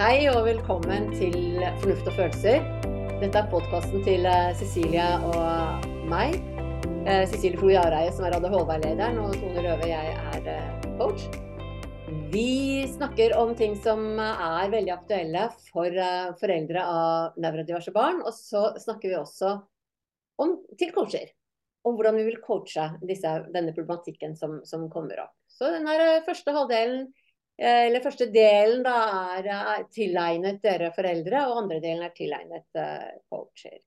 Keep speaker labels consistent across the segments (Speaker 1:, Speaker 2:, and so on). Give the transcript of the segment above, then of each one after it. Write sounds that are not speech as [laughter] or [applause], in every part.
Speaker 1: Hei og velkommen til Fornuft og følelser. Dette er podkasten til eh, Cecilie og meg. Eh, Cecilie Flo Jareie som er ADHD-lederen, og Tone Røve, jeg er eh, coach. Vi snakker om ting som er veldig aktuelle for foreldre av nevrodiverse barn. Og så snakker vi også om, til coacher om hvordan vi vil coache disse, denne problematikken som, som kommer opp. Så den første halvdelen eller første delen da er, tilegnet dere foreldre, og andre delen er tilegnet uh, coacher.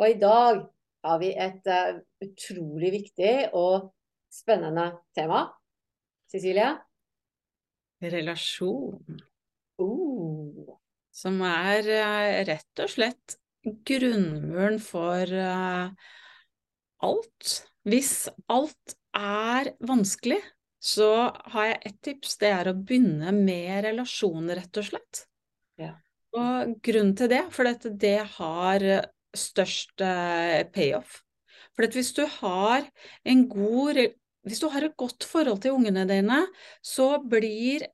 Speaker 1: Og i dag har vi et uh, utrolig viktig og spennende tema. Cecilie?
Speaker 2: Relasjon.
Speaker 1: Uh.
Speaker 2: Som er rett og slett grunnmuren for alt. Hvis alt er vanskelig, så har jeg ett tips. Det er å begynne med relasjoner, rett og slett.
Speaker 1: Ja.
Speaker 2: Og grunnen til det, for dette, det har størst eh, payoff. For hvis du har en god Hvis du har et godt forhold til ungene dine, så blir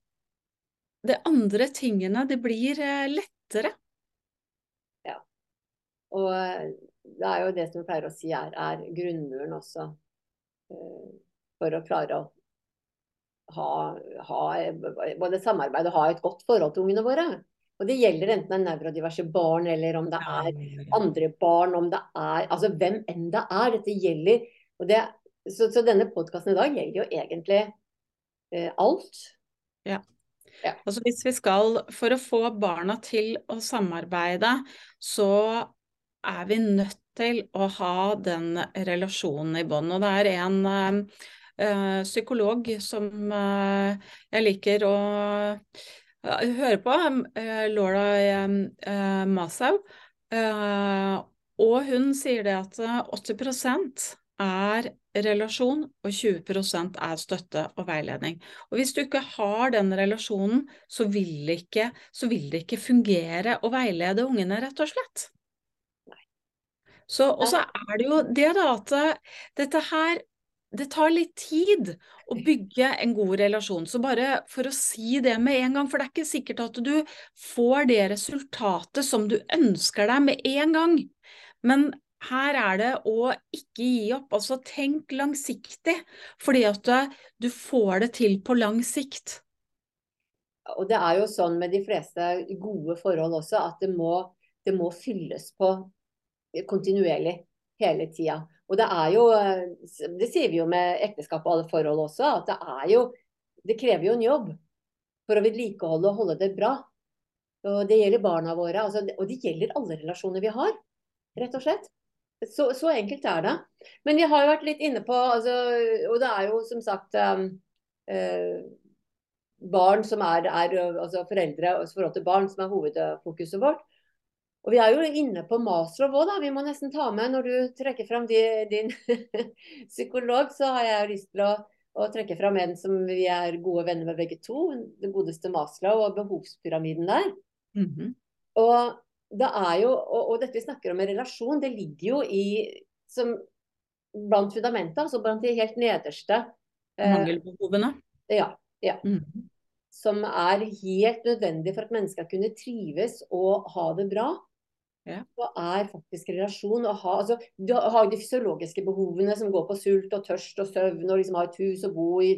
Speaker 2: det andre tingene Det blir eh, lettere.
Speaker 1: Ja. Og eh, det er jo det som vi pleier å si er, er grunnmuren også. For å klare å ha, ha både samarbeid og ha et godt forhold til ungene våre. Og det gjelder enten det er nevrodiverse barn, eller om det er andre barn, om det er Altså hvem enn det er. Dette gjelder. Det, så, så, denne podkasten i dag gjelder jo egentlig eh, alt.
Speaker 2: Ja. ja. Altså hvis vi skal For å få barna til å samarbeide, så er vi nødt til å ha den relasjonen i bånd. Og det er en eh, psykolog som eh, jeg liker å høre på, eh, Laura Masau. og hun sier det at 80 er relasjon, og 20% er støtte og veiledning. Og Hvis du ikke har den relasjonen, så vil, ikke, så vil det ikke fungere å veilede ungene, rett og slett. Så, og så er det jo det da at dette her det tar litt tid å bygge en god relasjon. Så bare for å si det med en gang, for det er ikke sikkert at du får det resultatet som du ønsker deg med en gang. Men her er det å ikke gi opp. Altså tenk langsiktig, fordi at du får det til på lang sikt.
Speaker 1: Og det er jo sånn med de fleste gode forhold også, at det må, det må fylles på kontinuerlig hele tida. Og det er jo, eh, det sier vi jo med ekteskap og alle forhold også, at det er jo Det krever jo en jobb for å vedlikeholde og holde det bra. Og det gjelder barna våre, altså, og det gjelder alle relasjoner vi har, rett og slett. Så, så, enkelt er det. Men vi har jo vært litt inne på altså, Og det er jo som sagt um, uh, barn som er, er altså foreldre og forhold til barn som er hovedfokuset vårt. Og vi er jo inne på Maslow òg. Vi må nesten ta med når du trekker fram din [laughs] psykolog, så har jeg lyst til å, å, trekke fram en som vi er gode venner med begge to. Den godeste Maslow og behovspyramiden der.
Speaker 2: Mm -hmm.
Speaker 1: Og det er jo, og, og, dette vi snakker om i relasjon, det ligger jo i som blant fundamentet, altså blant de helt nederste.
Speaker 2: Eh, Mangelbehovene?
Speaker 1: Ja. ja. Mm. Som er helt nødvendig for at mennesker kunne trives og ha det bra
Speaker 2: ja.
Speaker 1: Hva er faktisk relasjon å ha altså, Du har de fysiologiske behovene som går på sult og tørst og søvn, og liksom ha et hus å bo i,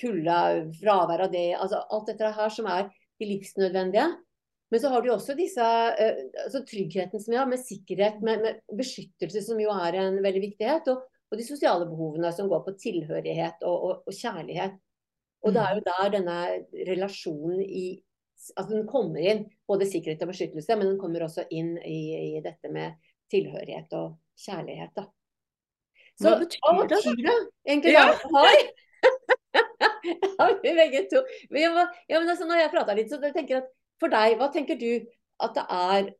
Speaker 1: kulde, fravær av det altså Alt dette her som er de livsnødvendige. Men så har du også disse uh, altså tryggheten som vi har, med sikkerhet, med, med, beskyttelse, som jo er en veldig viktighet. Og, og de sosiale behovene som går på tilhørighet og, og, og kjærlighet. Og det er jo mm. der denne relasjonen i altså Den kommer inn både sikkerhet og beskyttelse, men den kommer også inn i, i dette med tilhørighet og kjærlighet. Da.
Speaker 2: Så, hva betyr hva det?
Speaker 1: Betyr det? Egentlig, ja. ja, [laughs] vi begge to. Men, ja, men altså, når jeg prater litt, så tenker jeg at for deg, hva tenker du at det er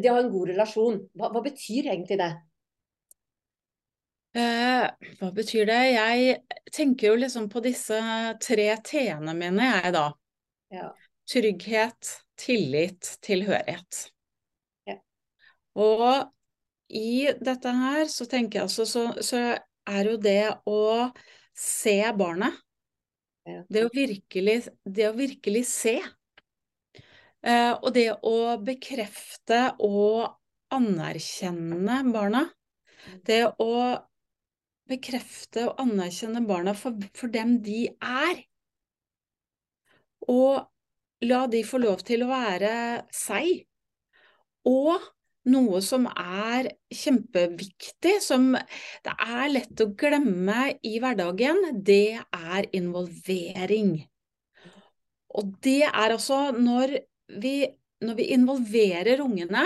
Speaker 1: De har en god relasjon? Hva, hva betyr egentlig det?
Speaker 2: Eh, hva betyr det? Jeg tenker jo liksom på disse tre t-ene mine, jeg da.
Speaker 1: Ja
Speaker 2: trygghet, tillit, tilhørighet.
Speaker 1: Ja.
Speaker 2: Og i dette her så tenker jeg altså så, så er jo det å se barnet,
Speaker 1: ja.
Speaker 2: det, å virkelig, det å virkelig se Eh, og det å bekrefte og anerkjenne barna. Det å bekrefte og anerkjenne barna for, for dem de er. Og la de få lov til å være seg. Og noe som er kjempeviktig, som det er lett å glemme i hverdagen, det er involvering. Og det er altså når vi, når vi involverer ungene,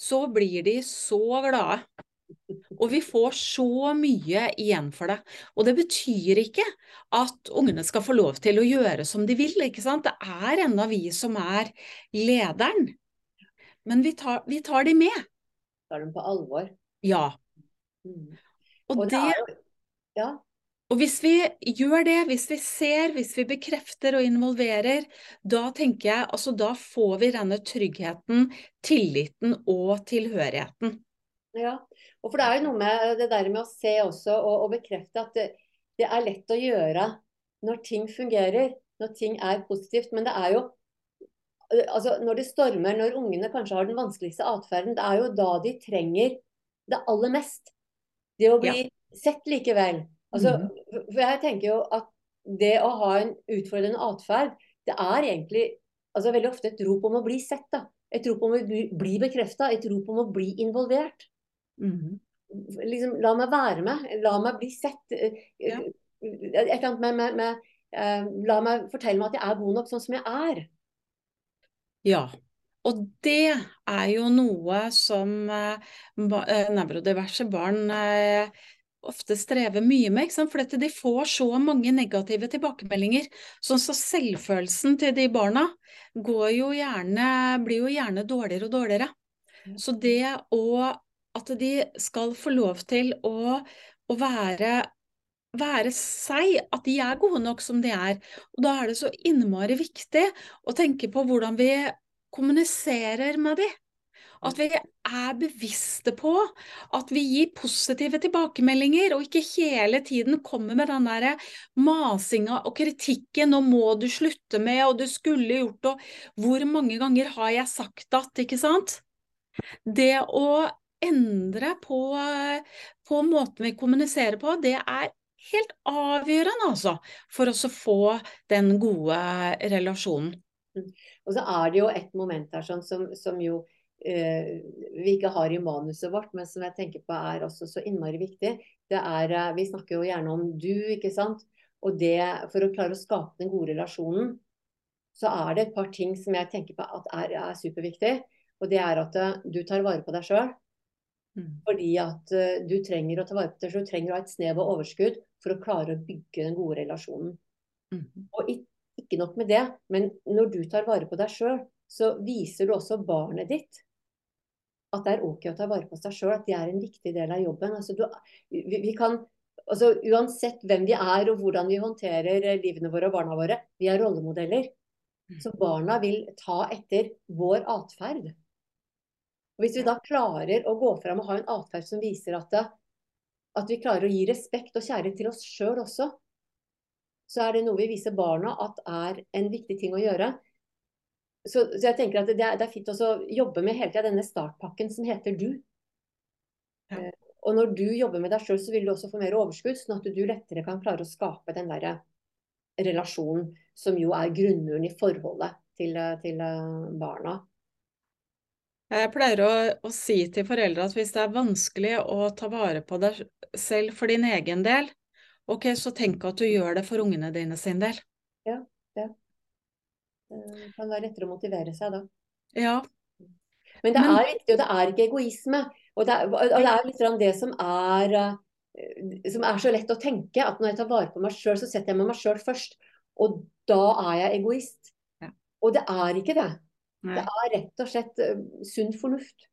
Speaker 2: så blir de så glade. Og vi får så mye igjen for det. Og det betyr ikke at ungene skal få lov til å gjøre som de vil. ikke sant? Det er ennå vi som er lederen. Men vi tar, vi tar de med.
Speaker 1: Tar dem på alvor.
Speaker 2: Ja. Mm. Og, det
Speaker 1: ja.
Speaker 2: og hvis vi gjør det, hvis vi ser, hvis vi bekrefter og involverer, da tenker jeg altså da får vi denne tryggheten, tilliten og tilhørigheten.
Speaker 1: Ja, og for det er jo noe med det der med å se også og, og bekrefte at det, det, er lett å gjøre når ting fungerer, når ting er positivt. Men det er jo altså Når det stormer, når ungene kanskje har den vanskeligste atferden, det er jo da de trenger det aller mest. Det å bli ja. sett likevel. Altså, mm -hmm. For jeg tenker jo at det å ha en utfordrende atferd, det er egentlig altså veldig ofte et rop om å bli sett. da. Et rop om å bli, bli bekrefta, et rop om å bli involvert. Mm. Liksom, la meg være med. La meg bli sett. Eh, ja. Et eller annet med, med, med uh, La meg fortelle meg at jeg er god nok sånn som jeg er.
Speaker 2: Ja. Og det er jo noe som uh, nevrodiverse barn uh, ofte strever mye med. For de får så mange negative tilbakemeldinger. Sånn så selvfølelsen til de barna jo gjerne, blir jo gjerne dårligere og dårligere. Så det å at de skal få lov til å, å være, være seg, at de er gode nok som de er. Og da er det så innmari viktig å tenke på hvordan vi kommuniserer med de. At vi er bevisste på at vi gir positive tilbakemeldinger, og ikke hele tiden kommer med den der masinga og kritikken 'nå må du slutte med', og 'du skulle gjort', og 'hvor mange ganger har jeg sagt at', ikke sant? Det å endre på, på måten vi kommuniserer på, det er helt avgjørende altså, for å få den gode relasjonen.
Speaker 1: Mm. Og så er det jo et moment her sånn, som, som, jo eh, vi ikke har i manuset vårt, men som jeg tenker på er også så innmari viktig. Det er, eh, Vi snakker jo gjerne om du, ikke sant. Og det, for å klare å skape den gode relasjonen, så er det et par ting som jeg tenker på at er, er superviktig. Og det er at uh, du tar vare på deg sjøl. Mm. Fordi at uh, du trenger å ta vare på deg selv, du trenger å ha et snev av overskudd for å klare å bygge den gode relasjonen. Mm. Og ikke nok med det, men når du tar vare på deg sjøl, så viser du også barnet ditt at det er OK å ta vare på seg sjøl, at det er en viktig del av jobben. Altså, du, vi, vi kan, altså, uansett hvem vi er og hvordan vi håndterer livene våre og barna våre, vi er rollemodeller. Mm. Så barna vil ta etter vår atferd. Og Hvis vi da klarer å gå fram og ha en atferd som viser at, at vi klarer å gi respekt og kjærlighet til oss sjøl også, så er det noe vi viser barna at er en viktig ting å gjøre. Så, så jeg tenker at det er, det er fint å jobbe med hele tida denne startpakken som heter du. Ja. Eh, og når du jobber med deg sjøl, så vil du også få mer overskudd, sånn at du lettere kan klare å skape den der relasjonen som jo er grunnmuren i forholdet til, til eh, barna.
Speaker 2: Jeg pleier å, å, si til foreldre at hvis det er vanskelig å ta vare på deg selv for din egen del, ok, så tenk at du gjør det for ungene dine sin del.
Speaker 1: Ja, ja. Det kan være lettere å motivere seg da.
Speaker 2: Ja.
Speaker 1: Men det er viktig, og det er ikke egoisme. Og det er, og det er litt det som er, eh, som er så lett å tenke, at når jeg tar vare på meg sjøl, så setter jeg meg sjøl først. Og da er jeg egoist. Ja. Og det er ikke det. Det er rett og slett uh, sunn fornuft.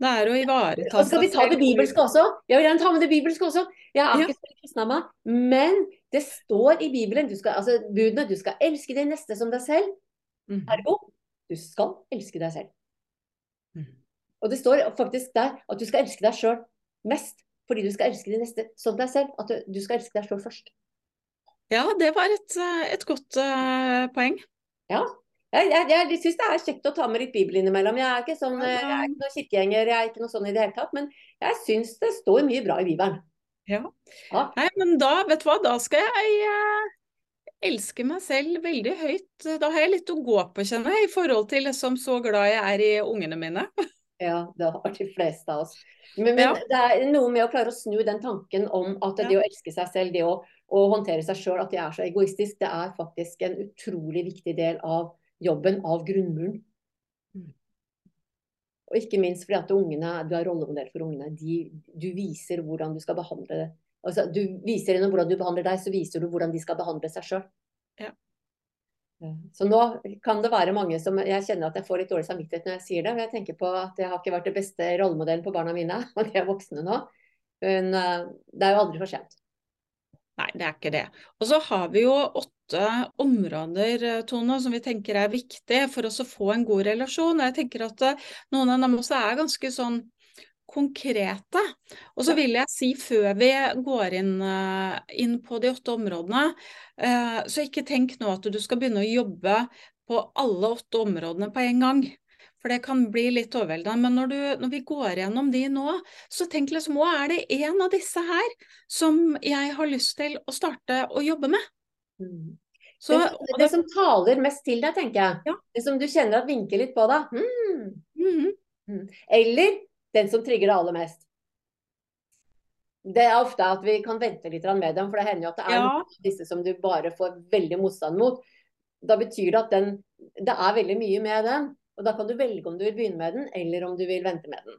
Speaker 2: Det er å ivareta
Speaker 1: seg Skal vi ta det bibelske også? Jeg vil gjerne ta med det bibelske også. Jeg er ikke så kristen av meg, men det står i Bibelen du skal, altså budene du skal elske din neste som deg selv. Mm. Ergo du skal elske deg selv. Mm. Og det står faktisk der at du skal elske deg sjøl mest fordi du skal elske din neste som deg selv. At du, du skal elske deg sjøl først.
Speaker 2: Ja, det var et, eh, et godt uh, poeng.
Speaker 1: Ja, Jeg, jeg, jeg syns det er kjekt å ta med litt Bibel innimellom. Jeg er ikke sånn, jeg er ikke noen kirkegjenger, jeg er ikke noe sånn i det hele tatt. Men jeg syns det står mye bra i Bibelen.
Speaker 2: Ja. ja. Nei, men da, vet du hva, da skal jeg eh, elske meg selv veldig høyt. Da har jeg litt å gå på, kjenner jeg, i forhold til liksom så glad jeg er i ungene mine. [laughs]
Speaker 1: Ja, det har de fleste av oss. Men, men ja. det er noe med å klare å snu den tanken om at det å elske seg selv, det å, å håndtere seg sjøl, at det er så egoistisk, det er faktisk en utrolig viktig del av jobben av grunnmuren. Og ikke minst fordi at ungene, du er rollemodell for ungene. De, du viser hvordan du skal behandle det. Altså, du viser gjennom hvordan du behandler deg, så viser du hvordan de skal behandle seg sjøl. Ja. Så nå kan det være mange som Jeg kjenner at jeg får litt dårlig samvittighet når jeg sier det. Men jeg tenker på at jeg har ikke vært det beste rollemodellen på barna mine, [laughs] og de er voksne nå. Men eh, det er jo aldri for sent.
Speaker 2: Nei, det er ikke det. Og så har vi jo åtte åtte områder eh, Tone, som vi tenker er viktige for oss å få en god relasjon. Jeg tenker at eh, noen av dem også er ganske sånn konkrete. Og så vil jeg si før vi går inn, eh, inn på de åtte områdene, så ikke tenk nå at du skal begynne å jobbe på alle åtte områdene på en gang. For det kan bli litt overveldende. Men når, du, når, vi går gjennom de nå, så tenk liksom hva er det en av disse her som jeg har lyst til å starte å jobbe med?
Speaker 1: Mm. Så, det, det, som taler mest til deg, tenker jeg. Ja. Det som du kjenner at vinker litt på deg. Mm. Mm. -hmm. Eller den som trigger deg aller mest. Det er ofte at vi kan vente litt med dem, for det hender jo at det er ja. disse som du bare får veldig motstand mot. Da betyr det at den, det er veldig mye med den. Og da kan du velge om du vil begynne med den, eller om du vil vente med den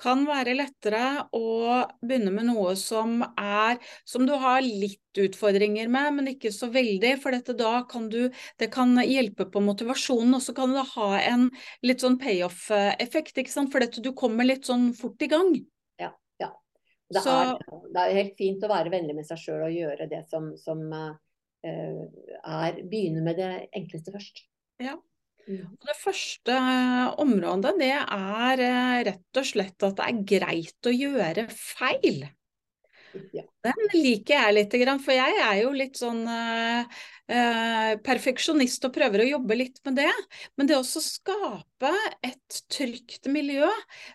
Speaker 2: kan være lettere å begynne med noe som er som du har litt utfordringer med, men ikke så veldig. For dette da kan du Det kan hjelpe på motivasjonen, og så kan det ha en litt sånn payoff-effekt, ikke sant. For dette du kommer litt sånn fort i gang.
Speaker 1: Ja. ja. Det, så, er, det er, helt fint å være vennlig med seg sjøl og gjøre det som, som uh, er Begynne med det enkleste først.
Speaker 2: Ja. Mm. Det første eh, området det er eh, rett og slett at det er greit å gjøre feil. Ja. Den liker jeg litt, for jeg er jo litt sånn eh, eh, perfeksjonist og prøver å jobbe litt med det. Men det å skape et trygt miljø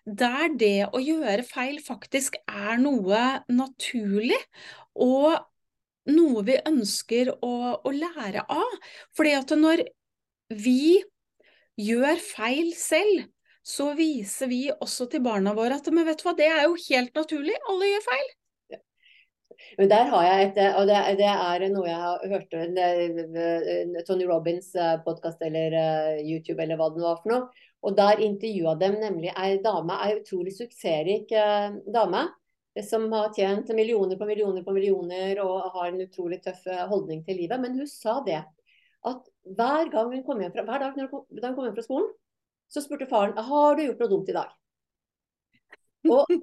Speaker 2: der det å gjøre feil faktisk er noe naturlig, og noe vi ønsker å, å lære av. Fordi at når vi gjør feil selv, så viser vi også til barna våre at men vet du hva, det er jo helt naturlig, alle gjør feil.
Speaker 1: Men der har jeg et, og det, det er noe jeg har hørt Tony Robins eh, podkast eller eh, YouTube eller hva det var for noe. Og der intervjua dem nemlig ei dame, ei utrolig suksessrik eh, dame. Som har tjent millioner på millioner på millioner og har en utrolig tøff holdning til livet. Men hun sa det at hver gang hun kom hjem fra, hver dag når hun kom hjem fra skolen, så spurte faren har du gjort noe dumt i dag. Og,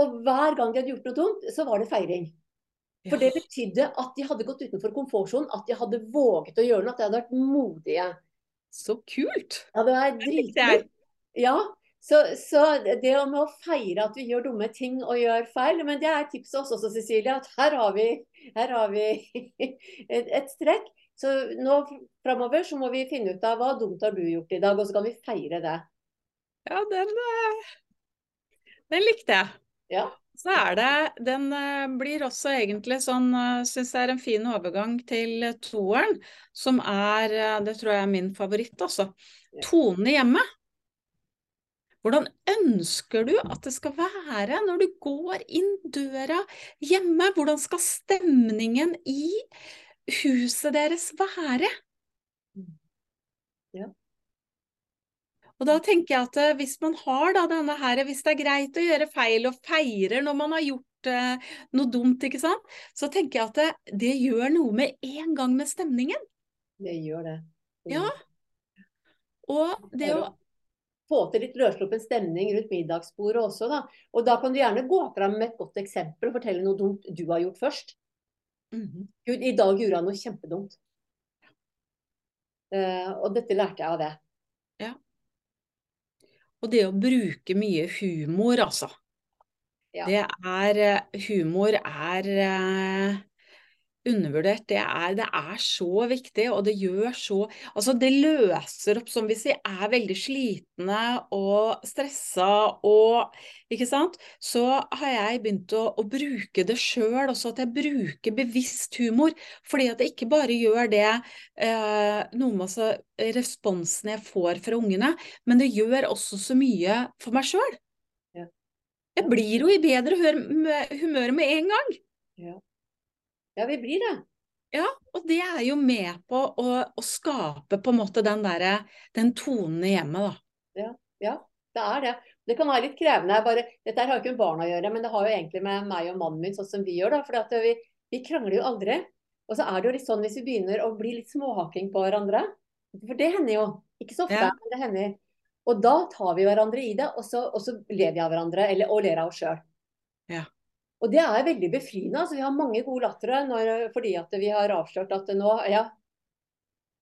Speaker 1: og hver gang de hadde gjort noe dumt, så var det feiring. For det betydde at de hadde gått utenfor komfortsonen, at de hadde våget å gjøre noe, at de hadde vært modige.
Speaker 2: Så kult!
Speaker 1: Ja, det er dritkult. Ja, så, så, det med å feire at vi gjør dumme ting og gjør feil, men det er tipset oss også, Cecilie, at her har vi, her har vi [laughs] et, et strekk. Så nå framover så må vi finne ut av hva dumt har du gjort i dag, og så kan vi feire det.
Speaker 2: Ja, den, eh, den likte jeg.
Speaker 1: Ja.
Speaker 2: Så er det Den eh, blir også egentlig sånn, eh, syns jeg er en fin overgang til toeren, som er Det tror jeg er min favoritt, altså. Tone hjemme. Hvordan ønsker du at det skal være når du går inn døra hjemme? Hvordan skal stemningen i huset deres være?
Speaker 1: Ja.
Speaker 2: Og da tenker jeg at eh, hvis man har da denne her, hvis det er greit å gjøre feil og feirer når man har gjort eh, noe dumt, ikke sant, så tenker jeg at det, det, gjør noe med en gang med stemningen.
Speaker 1: Det gjør det.
Speaker 2: Ja. Og det å
Speaker 1: få til litt løssluppen stemning rundt middagsbordet også, da. Og da kan du gjerne gå fram med et godt eksempel og fortelle noe dumt du har gjort først. Mm Gud, i dag gjorde han noe kjempedumt. Uh, og dette lærte jeg av det.
Speaker 2: Ja. Og det å bruke mye humor, altså. Ja. Det er eh, Humor er uh, undervurdert. Det er, det er, så viktig, og det gjør så Altså, det løser opp som hvis vi er veldig slitne og stressa og Ikke sant? Så har jeg begynt å, å bruke det sjøl også, at jeg bruker bevisst humor. Fordi at det ikke bare gjør det eh, noe med altså, responsen jeg får fra ungene, men det gjør også så mye for meg sjøl. Jeg blir jo i bedre humør med en gang.
Speaker 1: Ja. Ja, vi blir det.
Speaker 2: Ja, og det er jo med på å, å skape på en måte den derre den tonen hjemme, da.
Speaker 1: Ja, ja, det er det. Det kan være litt krevende. Bare, dette har jo ikke med barna å gjøre, men det har jo egentlig med meg og mannen min, sånn som vi gjør. da, For vi, vi, krangler jo aldri. Og så er det jo litt sånn hvis vi begynner å bli litt småhaking på hverandre. For det hender jo. Ikke så ofte, ja. men det hender. Og da tar vi hverandre i det, og så, og så ler vi av hverandre, eller, og ler av oss sjøl.
Speaker 2: Ja.
Speaker 1: Og det er veldig befriende. altså Vi har mange gode lattere fordi at vi har avslørt at nå, ja,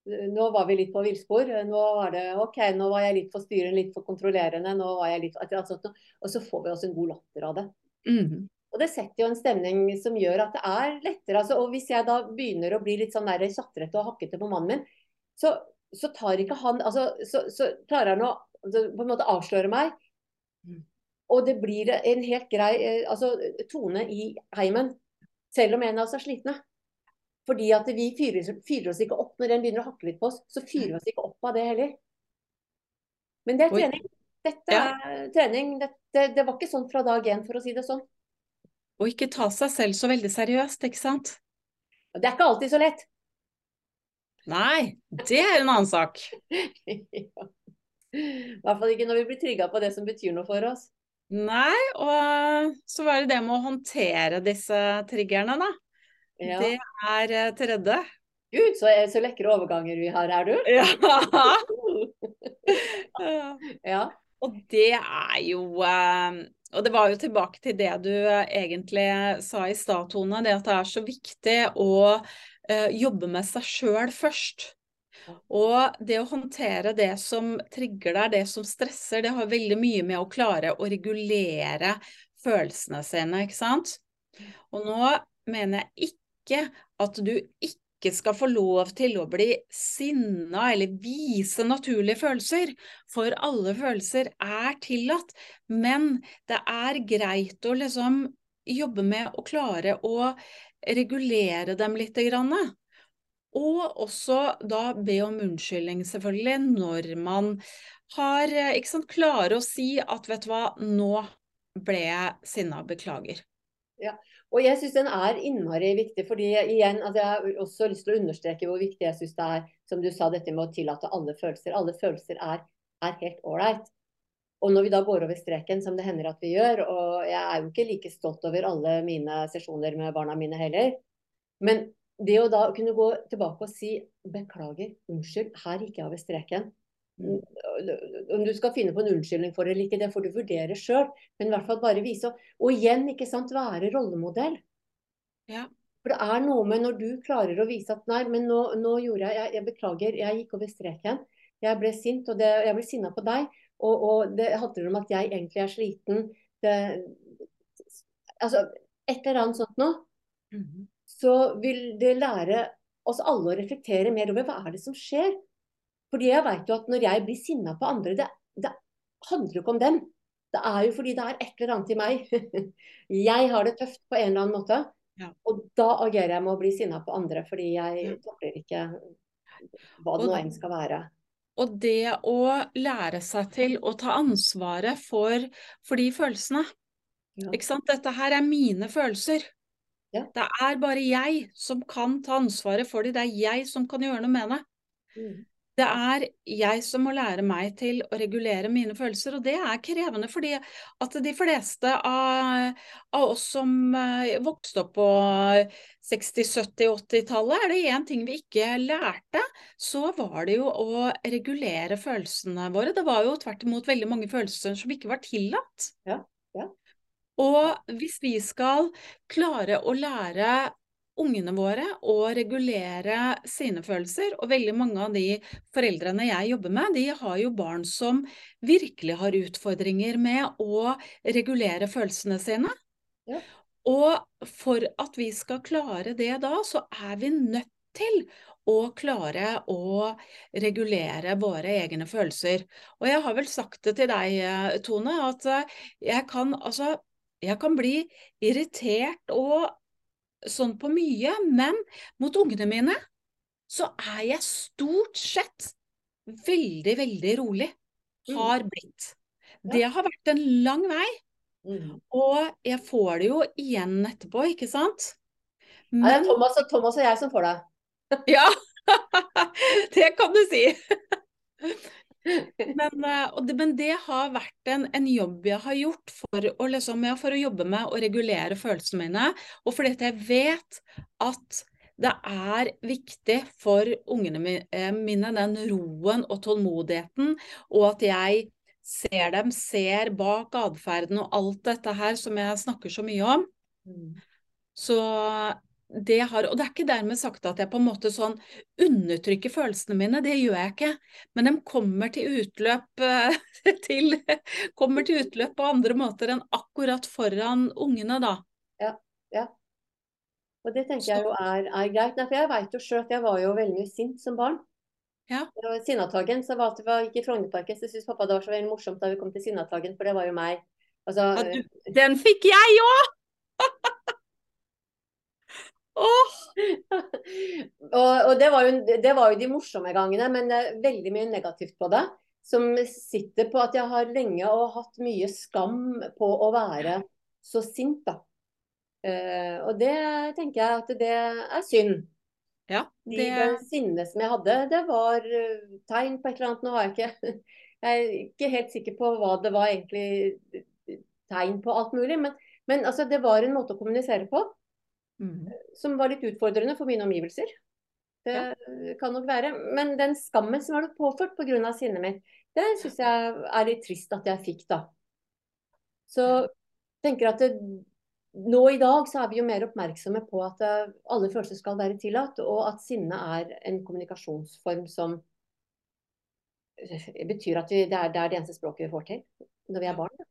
Speaker 1: nå var vi litt på villspor. Nå var det OK, nå var jeg litt for styrende, litt for kontrollerende. nå var jeg litt, Og så får vi oss en god latter av det.
Speaker 2: Mm.
Speaker 1: Og det setter jo en stemning som gjør at det er lettere. Altså, og hvis jeg da begynner å bli litt sånn tjatrete og hakkete på mannen min, så, så tar ikke han altså, så, så klarer han å altså, på en måte avsløre meg. Og det blir en helt grei eh, altså, tone i heimen, selv om en av oss er slitne. Fordi at vi fyrer, fyrer, oss ikke opp når den begynner å hakke litt på oss. Så fyrer vi oss ikke opp av det heller. Men det er trening. Dette er trening. Dette, det var ikke sånn fra dag én, for å si det sånn.
Speaker 2: Og ikke ta seg selv så veldig seriøst, ikke sant?
Speaker 1: Det er ikke alltid så lett.
Speaker 2: Nei, det er en annen sak. [laughs]
Speaker 1: ja. I hvert fall ikke når vi blir trygga på det som betyr noe for oss.
Speaker 2: Nei, og så var det det med å håndtere disse triggerne, da. Ja. Det er eh, tredje.
Speaker 1: Gud, så, så, lekre overganger vi har her, du. [laughs]
Speaker 2: Ja. ja. Og det er jo eh, Og det var jo tilbake til det du egentlig sa i stad, Tone. Det at det er så viktig å jobbe med seg sjøl først. Og det å håndtere det som trigger deg, det som stresser, det har veldig mye med å klare å regulere følelsene sine, ikke sant. Og nå mener jeg ikke at du ikke skal få lov til å bli sinna eller vise naturlige følelser, for alle følelser er tillatt. Men det er greit å liksom jobbe med å klare å regulere dem litt. Og også da be om unnskyldning, selvfølgelig, når man har eh, ikke sant, klarer å si at vet du hva, nå ble jeg sinna, beklager.
Speaker 1: Ja, og jeg syns den er innmari viktig. fordi igjen, altså Jeg har også lyst til å understreke hvor viktig jeg syns det er, som du sa, dette med å tillate alle følelser. Alle følelser er, er helt ålreit. Og når vi da går over streken, som det hender at vi gjør, og jeg er jo ikke like stolt over alle mine sesjoner med barna mine heller, men det å da kunne gå tilbake og si beklager, unnskyld, her gikk jeg over streken. Mm. Om du skal finne på en unnskyldning for det eller ikke, det får du vurdere sjøl. Men i hvert fall bare vise. Og igjen, ikke sant, være rollemodell.
Speaker 2: Ja.
Speaker 1: For det er noe med når du klarer å vise at nei, men nå, nå gjorde jeg, jeg, jeg beklager, jeg gikk over streken. Jeg ble sint, og det, jeg ble sinna på deg. Og, og, det handler om at jeg egentlig er sliten. Det, altså, et eller annet sånt noe. Mm -hmm så vil det lære oss alle å reflektere mer over hva er det som skjer. Fordi jeg vet jo at når jeg blir sinna på andre, det, det handler jo ikke om dem. Det er jo fordi det er et eller annet i meg. [laughs] jeg har det tøft på en eller annen måte. Ja. Og da agerer jeg med å bli sinna på andre, fordi jeg takler ikke hva det nå enn skal være.
Speaker 2: Og det å lære seg til å ta ansvaret for, for de følelsene. Ja. Ikke sant? Dette her er mine følelser. Ja. Det er bare jeg som kan ta ansvaret for det. Det er jeg som kan gjøre noe med det. Mm. Det er jeg som må lære meg til å regulere mine følelser, og det er krevende fordi at de fleste av, av oss som uh, vokste opp på 60-, 70-, 80-tallet, er det én ting vi ikke lærte, så var det jo å regulere følelsene våre. Det var jo tvert imot veldig mange følelser som ikke var tillatt.
Speaker 1: Ja, ja.
Speaker 2: Og hvis vi skal klare å lære ungene våre å regulere sine følelser, og veldig mange av de foreldrene jeg jobber med, de har jo barn som virkelig har utfordringer med å regulere følelsene sine. Ja. Og for at vi skal klare det da, så er vi nødt til å klare å regulere våre egne følelser. Og jeg har vel sagt det til deg, eh, Tone, at eh, jeg kan altså Jeg kan bli irritert og sånn på mye, men mot ungene mine så er jeg stort sett veldig, veldig rolig.
Speaker 1: Mm.
Speaker 2: Har blitt. Det har vært en lang vei.
Speaker 1: Mm.
Speaker 2: Og jeg får det jo igjen etterpå, ikke sant?
Speaker 1: Men... det er Thomas og, Thomas og jeg som får det. [laughs]
Speaker 2: ja, [laughs] det kan du si. Men, eh, det, men, det, har vært en, en, jobb jeg har gjort for å, liksom, ja, for å, jobbe med å regulere følelsene mine. Og fordi jeg vet at det er viktig for ungene eh, mine, den roen og tålmodigheten, og at jeg ser dem, ser bak atferden og alt dette her som jeg snakker så mye om. Mm. Så det har Og det er ikke dermed sagt at jeg på en måte sånn undertrykker følelsene mine, det gjør jeg ikke. Men de kommer til utløp eh, [laughs] til, kommer til utløp på andre måter enn akkurat foran ungene, da.
Speaker 1: Ja, ja. Og det tenker jeg jo er, er greit. Nei, for jeg veit jo sjøl at jeg var jo veldig sint som barn.
Speaker 2: Ja.
Speaker 1: Sinnataggen, så var det var, gikk i Frognerparken, så syntes pappa det var så veldig morsomt da vi kom til Sinnataggen, for det var jo meg. Altså,
Speaker 2: ja, du, den fikk jeg òg! [laughs]
Speaker 1: oh. og, og det, var jo, det, var jo, de morsomme gangene, men det er veldig mye negativt på det. Som sitter på at jeg har lenge og hatt mye skam på å være så sint, da. Uh, og det tenker jeg at det er synd.
Speaker 2: Ja,
Speaker 1: det... De sinnet som jeg hadde, det var uh, tegn på et eller annet. Nå har jeg ikke [laughs] Jeg er ikke helt sikker på hva det var egentlig tegn på alt mulig. Men, men altså, det var en måte å kommunisere på mm. som var litt utfordrende for mine omgivelser. Det ja. kan nok være. Men den skammen som var påført pga. sinnet mitt, det syns jeg er litt trist at jeg fikk, da. Så tenker at det, nå i dag så er vi jo mer oppmerksomme på at uh, alle følelser skal være tillatt, og at sinne er en kommunikasjonsform som uh, betyr at vi, det, er, det, er, det eneste språket vi får til når vi er barn.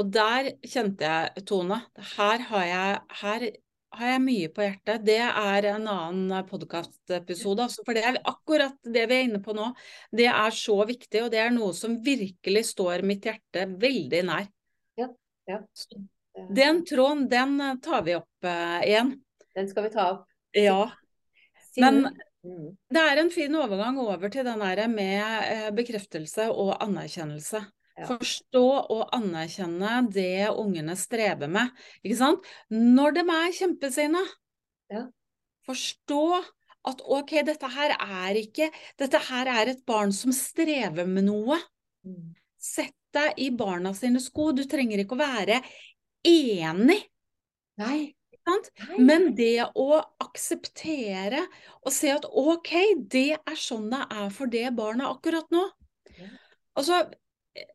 Speaker 2: Og der kjente jeg, Tone, her har jeg, her har jeg mye på hjertet. Det er en annen podkastepisode. Altså, for det er akkurat det vi er inne på nå. Det er så viktig, og det er noe som virkelig står mitt hjerte veldig nær.
Speaker 1: Ja, ja.
Speaker 2: Den tråden, den eh, tar vi opp uh, igjen.
Speaker 1: Den skal vi ta opp.
Speaker 2: Ja. Men mm. det er en fin overgang over til den der med bekreftelse og anerkjennelse. Forstå og anerkjenne det ungene strever med. Ikke sant? Når de er kjempesinna.
Speaker 1: Ja.
Speaker 2: Forstå at ok, dette her er ikke Dette her er et barn som strever med noe. Mm. Sett deg i barna sine sko. Du trenger ikke å være enig.
Speaker 1: Nei.
Speaker 2: Men det å akseptere og se at OK, det er sånn det er for det barnet akkurat nå. Ja. Altså,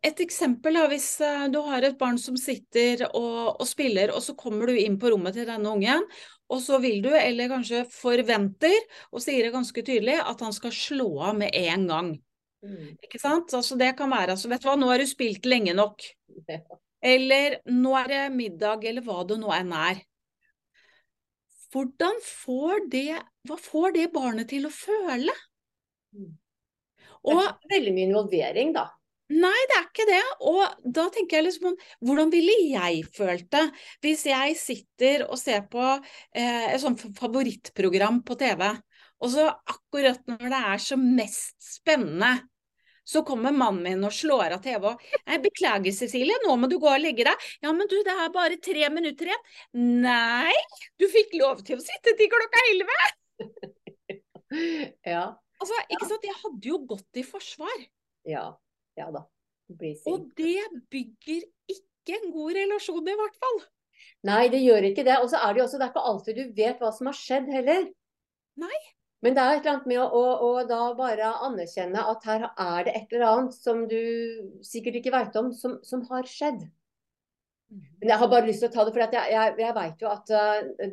Speaker 2: et eksempel da, hvis eh, du har et barn som sitter og, og, spiller, og så kommer du inn på rommet til denne ungen, og så vil du, eller kanskje forventer, og sier det ganske tydelig, at han skal slå av med en gang. Mm. Ikke sant? Altså, det kan være altså, Vet du hva, nå har du spilt lenge nok. [laughs] Eller nå er det middag, eller hva det nå enn er. Hvordan får det Hva får det barnet til å føle?
Speaker 1: Mm. Og, det er veldig mye involvering, da.
Speaker 2: Nei, det er ikke det. Og da tenker jeg liksom Hvordan ville jeg følt det hvis jeg sitter og ser på eh, et sånt favorittprogram på TV, og så akkurat når det er som mest spennende, så kommer mannen min og slår av TV og 'Beklager, Cecilie, nå må du gå og legge deg.' 'Ja, men du, det er bare tre minutter igjen.' 'Nei, du fikk lov til å sitte til klokka elleve.' [laughs]
Speaker 1: ja.
Speaker 2: Altså, ikke sant. Jeg hadde jo gått i forsvar.
Speaker 1: Ja. Ja da.
Speaker 2: Og det bygger ikke en god relasjon, i hvert fall.
Speaker 1: Nei, det gjør ikke det. Og så er det jo også, det er ikke alltid du vet hva som har skjedd heller.
Speaker 2: Nei.
Speaker 1: Men det er et eller annet med å, å, å, da bare anerkjenne at her er det et eller annet som du sikkert ikke veit om, som, som, har skjedd. Men jeg har bare lyst til å ta det, for jeg, jeg, jeg veit jo at uh,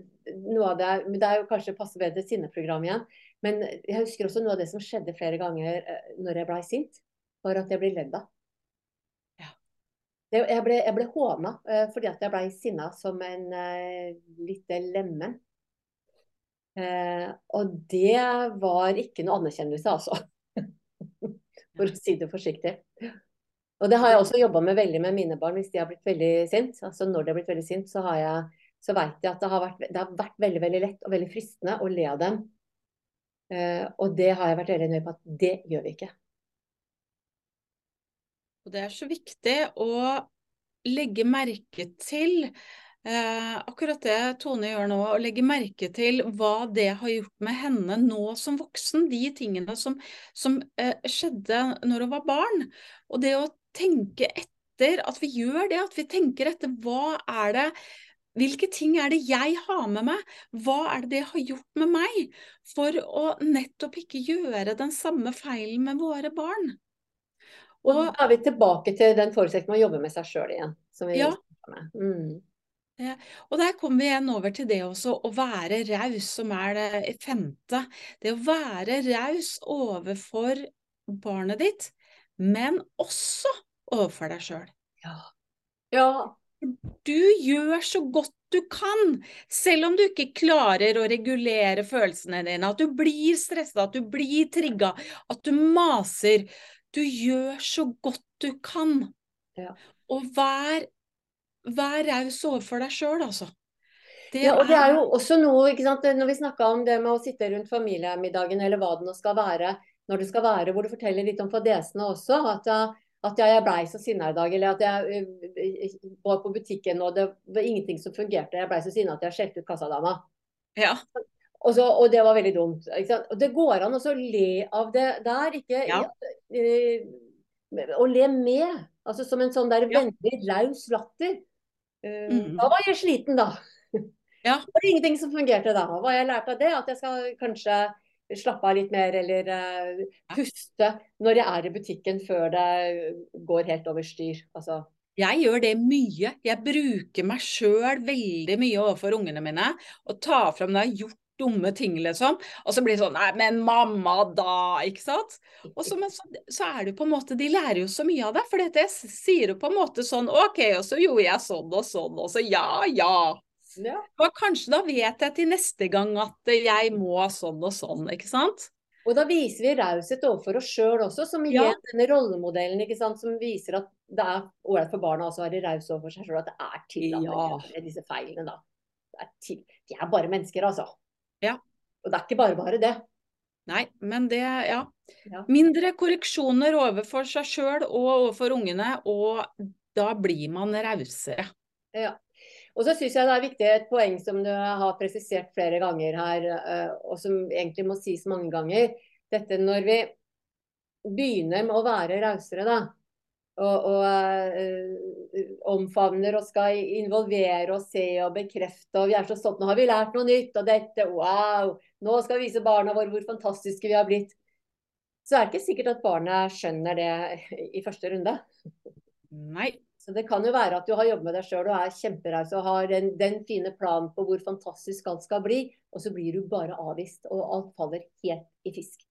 Speaker 1: noe av det Det er jo kanskje passe bedre sinneprogram igjen, men jeg husker også noe av det som skjedde flere ganger uh, når jeg blei sint, var at jeg ble ledd av.
Speaker 2: Ja.
Speaker 1: jeg ble, jeg ble håna uh, fordi at jeg ble sinna som en uh, lite lemen. Uh, og det var ikke noe anerkjennelse, altså. [laughs] For å si det forsiktig. Og det har jeg også jobba med veldig med mine barn hvis de har blitt veldig sint. Altså når de har blitt veldig sint, så, har jeg, så vet jeg at det har, vært, det har vært veldig veldig lett og veldig fristende å le av dem. og det har jeg vært veldig nøye på at det gjør vi ikke.
Speaker 2: Og det er så viktig å legge merke til eh, akkurat det Tone gjør nå, å legge merke til hva det har gjort med henne nå som voksen. De tingene som, som eh, skjedde når hun var barn. Og det å tenke etter, at vi gjør det, at vi tenker etter hva er det hvilke ting er det jeg har med meg? Hva er det det har gjort med meg? For å nettopp ikke gjøre den samme feilen med våre barn.
Speaker 1: Og da er vi tilbake til den forutsetningen å jobbe med seg sjøl igjen.
Speaker 2: ja. Mm. Ja. Og der kommer vi igjen over til det også å være raus, som er det femte. Det å være raus overfor barnet ditt, men også overfor deg sjøl.
Speaker 1: Ja. ja.
Speaker 2: Du gjør så godt du kan, selv om du ikke klarer å regulere følelsene dine. At du blir stressa, at du blir trigga, at du maser. Du gjør så godt du kan.
Speaker 1: Ja.
Speaker 2: Og vær, vær raus overfor deg sjøl, altså.
Speaker 1: Det ja, og det er jo også noe, ikke sant, Når vi snakka om det med å sitte rundt familiemiddagen, eller hva det nå skal være, når det skal være, hvor du forteller litt om fadesene også. At, at ja, jeg blei så sinna i dag, eller at jeg uh, var på butikken og det var ingenting som fungerte. Jeg blei så sinna at jeg skjelte ut kassadama.
Speaker 2: Ja.
Speaker 1: Og, så, og, det var veldig dumt. Og det går an å le av det der. Ikke ja. uh, å le med. Altså som en sånn der ja. laus raus latter. Uh, mm. Da var jeg sliten, da. [laughs]
Speaker 2: Ja.
Speaker 1: Det var ingenting som fungerte da. Hva har jeg lært av det? At jeg skal kanskje slappe av litt mer eller uh, puste når jeg er i butikken før det går helt over styr. Altså,
Speaker 2: jeg gjør det mye. Jeg bruker meg sjøl veldig mye overfor ungene mine. Og tar fram når jeg har gjort dumme ting, liksom. Og så blir det sånn Nei, men mamma, da! Ikke sant? Og så, så, så, er det jo på en måte De lærer jo så mye av det. For dette sier jo på en måte sånn OK, og så gjorde jeg sånn og sånn, og så ja, ja.
Speaker 1: ja.
Speaker 2: Og kanskje da vet jeg til neste gang at jeg må sånn og sånn, ikke sant?
Speaker 1: Og da viser vi raushet overfor oss sjøl også, som igjen ja. denne rollemodellen ikke sant, som viser at det er ålreit for barna også å være rause overfor seg sjøl, at det er tillatt ja. disse feilene, da. Er til, de er bare mennesker, altså.
Speaker 2: Ja.
Speaker 1: Og det er ikke bare bare det.
Speaker 2: Nei, men det, ja. ja. Mindre korreksjoner overfor seg sjøl og overfor ungene, og da blir man rausere.
Speaker 1: Ja. Og så syns jeg det er viktig et poeng som du har presisert flere ganger her, eh, og som egentlig må sies mange ganger. Dette når vi begynner med å være rausere, da og, og uh, omfavner og skal involvere og se og bekrefte. og Vi er så stolte. Nå har vi lært noe nytt og dette. Wow! Nå skal vi vise barna våre hvor fantastiske vi har blitt. Så er det ikke sikkert at barna skjønner det i første runde.
Speaker 2: Nei.
Speaker 1: Så det kan jo være at du har jobbet med deg sjøl og er kjemperaus og har den, den, fine planen på hvor fantastisk alt skal bli, og så blir du bare avvist, og alt faller helt i fisk.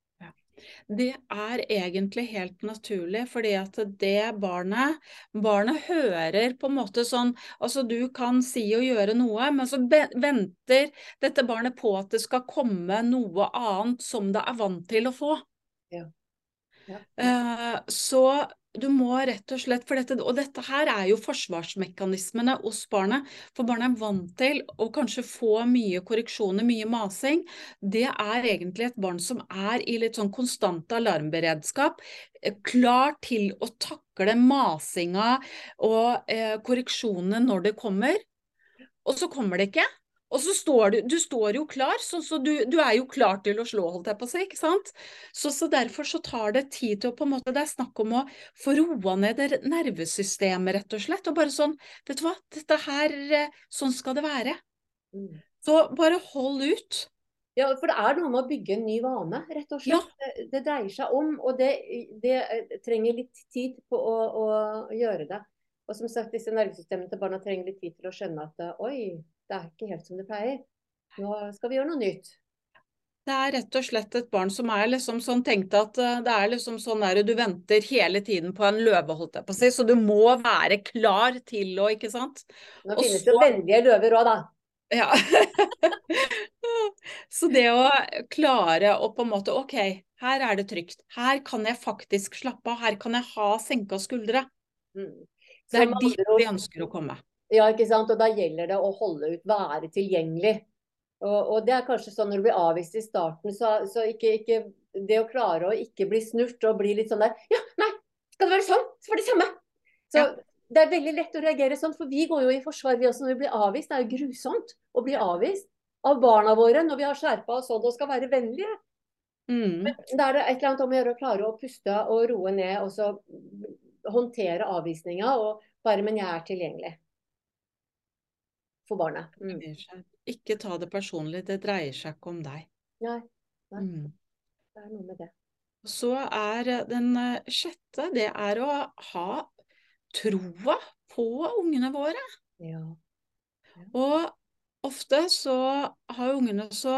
Speaker 2: Det er egentlig helt naturlig, fordi at det barnet Barnet hører på en måte sånn Altså, du kan si og gjøre noe, men så venter dette barnet på at det skal komme noe annet som det er vant til å få.
Speaker 1: Ja. Ja.
Speaker 2: Uh, så du må rett og slett, for dette, og dette her er jo forsvarsmekanismene hos barnet. For barnet er vant til å kanskje få mye korreksjoner, mye masing. Det er egentlig et barn som er i litt sånn konstant alarmberedskap. Eh, klar til å takle masinga og eh, korreksjonene når det kommer. Og så kommer det ikke. Og så står du, du står jo klar, så, så du, du, er jo klar til å slå, holdt jeg på å si. ikke sant? Så, så, derfor så tar det tid til å på en måte, Det er snakk om å få roa ned nervesystemet, rett og slett. Og bare sånn Vet du hva, dette her eh, Sånn skal det være. Mm. Så bare hold ut.
Speaker 1: Ja, for det er noe med å bygge en ny vane, rett og slett. Ja. Det, det, dreier seg om, og det, det eh, trenger litt tid på å, å, gjøre det. Og som sagt, disse nervesystemene til barna trenger litt tid til å skjønne at oi, det er ikke helt som det pleier. Nå skal vi gjøre noe nytt.
Speaker 2: Det er rett og slett et barn som er liksom sånn tenkte at eh, det er liksom sånn der du venter hele tiden på en løve, holdt jeg på å si, så du må være klar til å, ikke sant.
Speaker 1: Nå finnes det jo vennlige løver òg, da.
Speaker 2: Ja. [laughs] så det å klare å på en måte OK, her er det trygt. Her kan jeg faktisk slappe av. Her kan jeg ha senka skuldre. Mm. Det er dit vi ønsker å komme.
Speaker 1: Ja, ikke sant. Og da gjelder det å holde ut, være tilgjengelig. Og, og, det er kanskje sånn når du blir avvist i starten, så, så ikke, ikke, det å klare å ikke bli snurt og bli litt sånn der Ja, nei, skal det være sånn, så var det samme. Så ja. det er veldig lett å reagere sånn, for vi går jo i forsvar vi også når vi blir avvist. Det er jo grusomt å bli avvist av barna våre når vi har skjerpa oss sånn og skal være vennlige. Mm. Men da er det et eller annet om å gjøre å klare å puste og roe ned og så håndtere avvisninga og bare Men jeg er tilgjengelig for barnet. Mm.
Speaker 2: Ikke ta det personlig, det dreier seg ikke om deg.
Speaker 1: Nei. Nei. Mm. Det er noe med det.
Speaker 2: Så er den eh, sjette, det er å ha troa på ungene våre. Ja. ja. Og ofte så har ungene så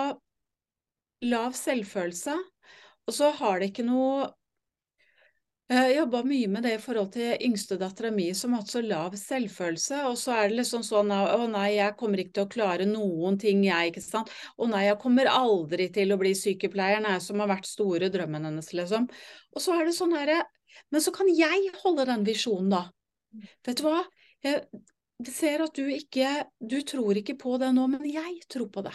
Speaker 2: lav selvfølelse, og så har de ikke noe jeg jobba mye med det i forhold til yngstedattera mi som hatt så lav selvfølelse. Og så er det liksom sånn å nei, jeg kommer ikke til å klare noen ting, jeg, ikke sant. Å nei, jeg kommer aldri til å bli sykepleier, nei, som har vært store drømmen hennes, liksom. Og så er det sånn herre Men så kan jeg holde den visjonen, da. Vet du hva? Jeg ser at du ikke Du tror ikke på det nå, men jeg tror på det.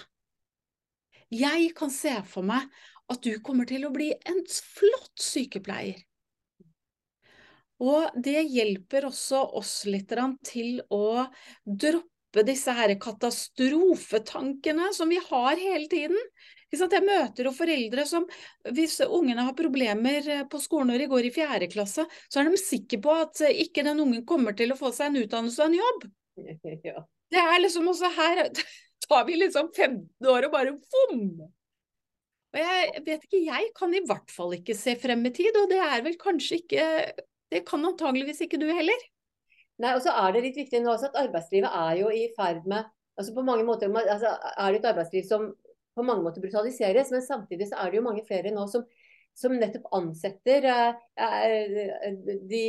Speaker 2: Jeg kan se for meg at du kommer til å bli en flott sykepleier. Og det hjelper også oss litt til å droppe disse her katastrofetankene som vi har hele tiden. Jeg møter jo foreldre som, hvis ungene har problemer eh, på skolen når de går i fjerde klasse, så er de sikre på at eh, ikke den ungen kommer til å få seg en utdannelse og en jobb. [laughs] Ja. Det er liksom også her [laughs] tar vi liksom 15 år og bare vom! Og jeg vet ikke, jeg kan i hvert fall ikke se frem i tid, og det er vel kanskje ikke det kan antageligvis ikke du heller.
Speaker 1: Nei, og så er det litt viktig nå også at arbeidslivet er jo i ferd med altså på mange måter altså er det et arbeidsliv som på mange måter brutaliseres, men samtidig så er det jo mange flere nå som, som nettopp ansetter eh, eh de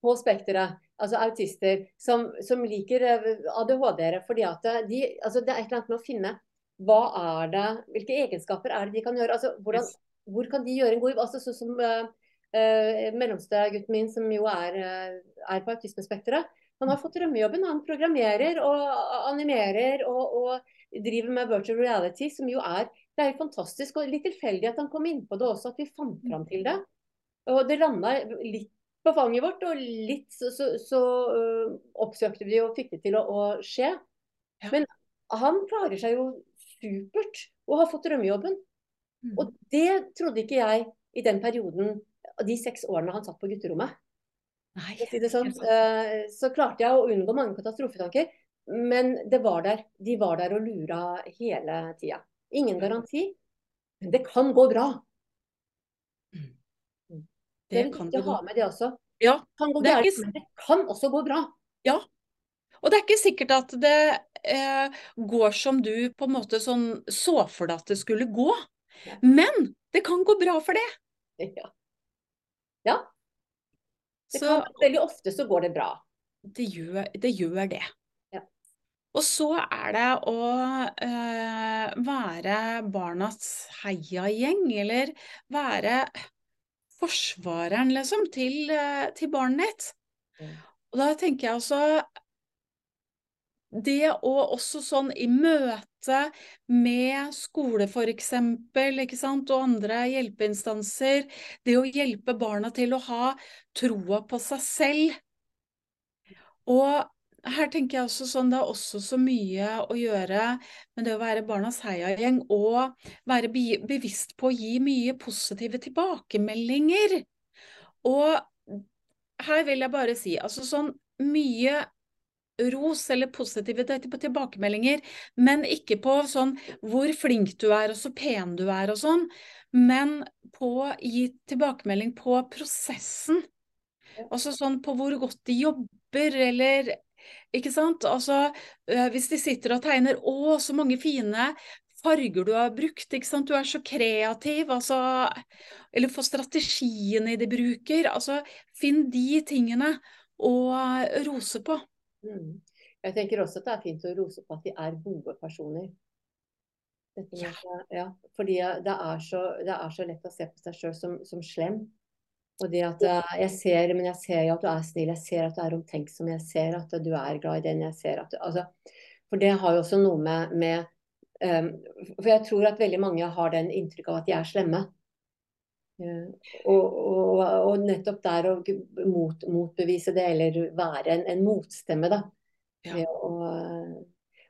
Speaker 1: på spekteret, altså autister, som, som liker eh, ADHD-ere. fordi at de, altså Det er et eller annet med å finne hva er det, hvilke egenskaper er det de kan gjøre. altså hvordan, Hvor kan de gjøre en god jobb? altså sånn som uh, eh, mellomste gutten min, som jo er, eh, er på autismespekteret, han har fått drømmejobben. Han programmerer og animerer og, og driver med virtual reality, som jo er det er fantastisk og litt tilfeldig at han kom inn på det også, at vi fant fram til det. Og det landa litt på fanget vårt, og litt så, så, så uh, oppsøkte vi og fikk det til å, å skje. Ja. Men han klarer seg jo supert og har fått drømmejobben. Mm. Og det trodde ikke jeg i den perioden de seks årene han satt på gutterommet. Nei, si sånn. Eh, så klarte jeg å unngå mange katastrofetanker. Men det var der. de var der og lura hele tida. Ingen garanti, men det kan gå bra. Mm. Mm. Det, er viktig å ha med det også.
Speaker 2: Ja,
Speaker 1: kan gå det, ikke... men det kan også gå bra.
Speaker 2: Ja, og det er ikke sikkert at det eh, går som du på en måte sånn så for deg at det skulle gå. Men det kan gå bra for det. [laughs]
Speaker 1: Ja. Ja. Det kan, veldig ofte så går det bra.
Speaker 2: Det gjør det. Gjør det. Ja. Og så er det å øh, være barnas heiagjeng, eller være forsvareren, liksom, til, eh, til barnet ditt. Mm. Og da tenker jeg altså det å også sånn i møte med skole f.eks., og andre hjelpeinstanser, det å hjelpe barna til å ha troa på seg selv. Og her tenker jeg også sånn, Det er også så mye å gjøre med det å være barnas heiagjeng og være bevisst på å gi mye positive tilbakemeldinger. Og her vil jeg bare si altså sånn mye ros eller positive tilbakemeldinger, men ikke på sånn hvor flink du er og så pen du er og sånn, men på å gi tilbakemelding på prosessen. Altså sånn på hvor godt de jobber, eller ikke sant? Altså, hvis de sitter og tegner 'Å, så mange fine farger du har brukt. ikke sant? Du er så kreativ. altså, Eller for strategiene de bruker. altså, Finn de tingene å rose på.
Speaker 1: Mm. Jeg tenker også at det er fint å rose på at de er gode personer. Ja. ja. fordi det er, så, det er, så, lett å se på seg sjøl som, som, slem. Og det at eh, jeg ser, Men jeg ser jo at du er snill, jeg ser at du er omtenksom, jeg ser at du er glad i den. jeg ser at du, altså, For det har jo også noe med, med um, For jeg tror at veldig mange har den inntrykk av at de er slemme. Uh, og, og, og, nettopp der å mot, motbevise det, eller være en, en motstemme, da. Ja. Og,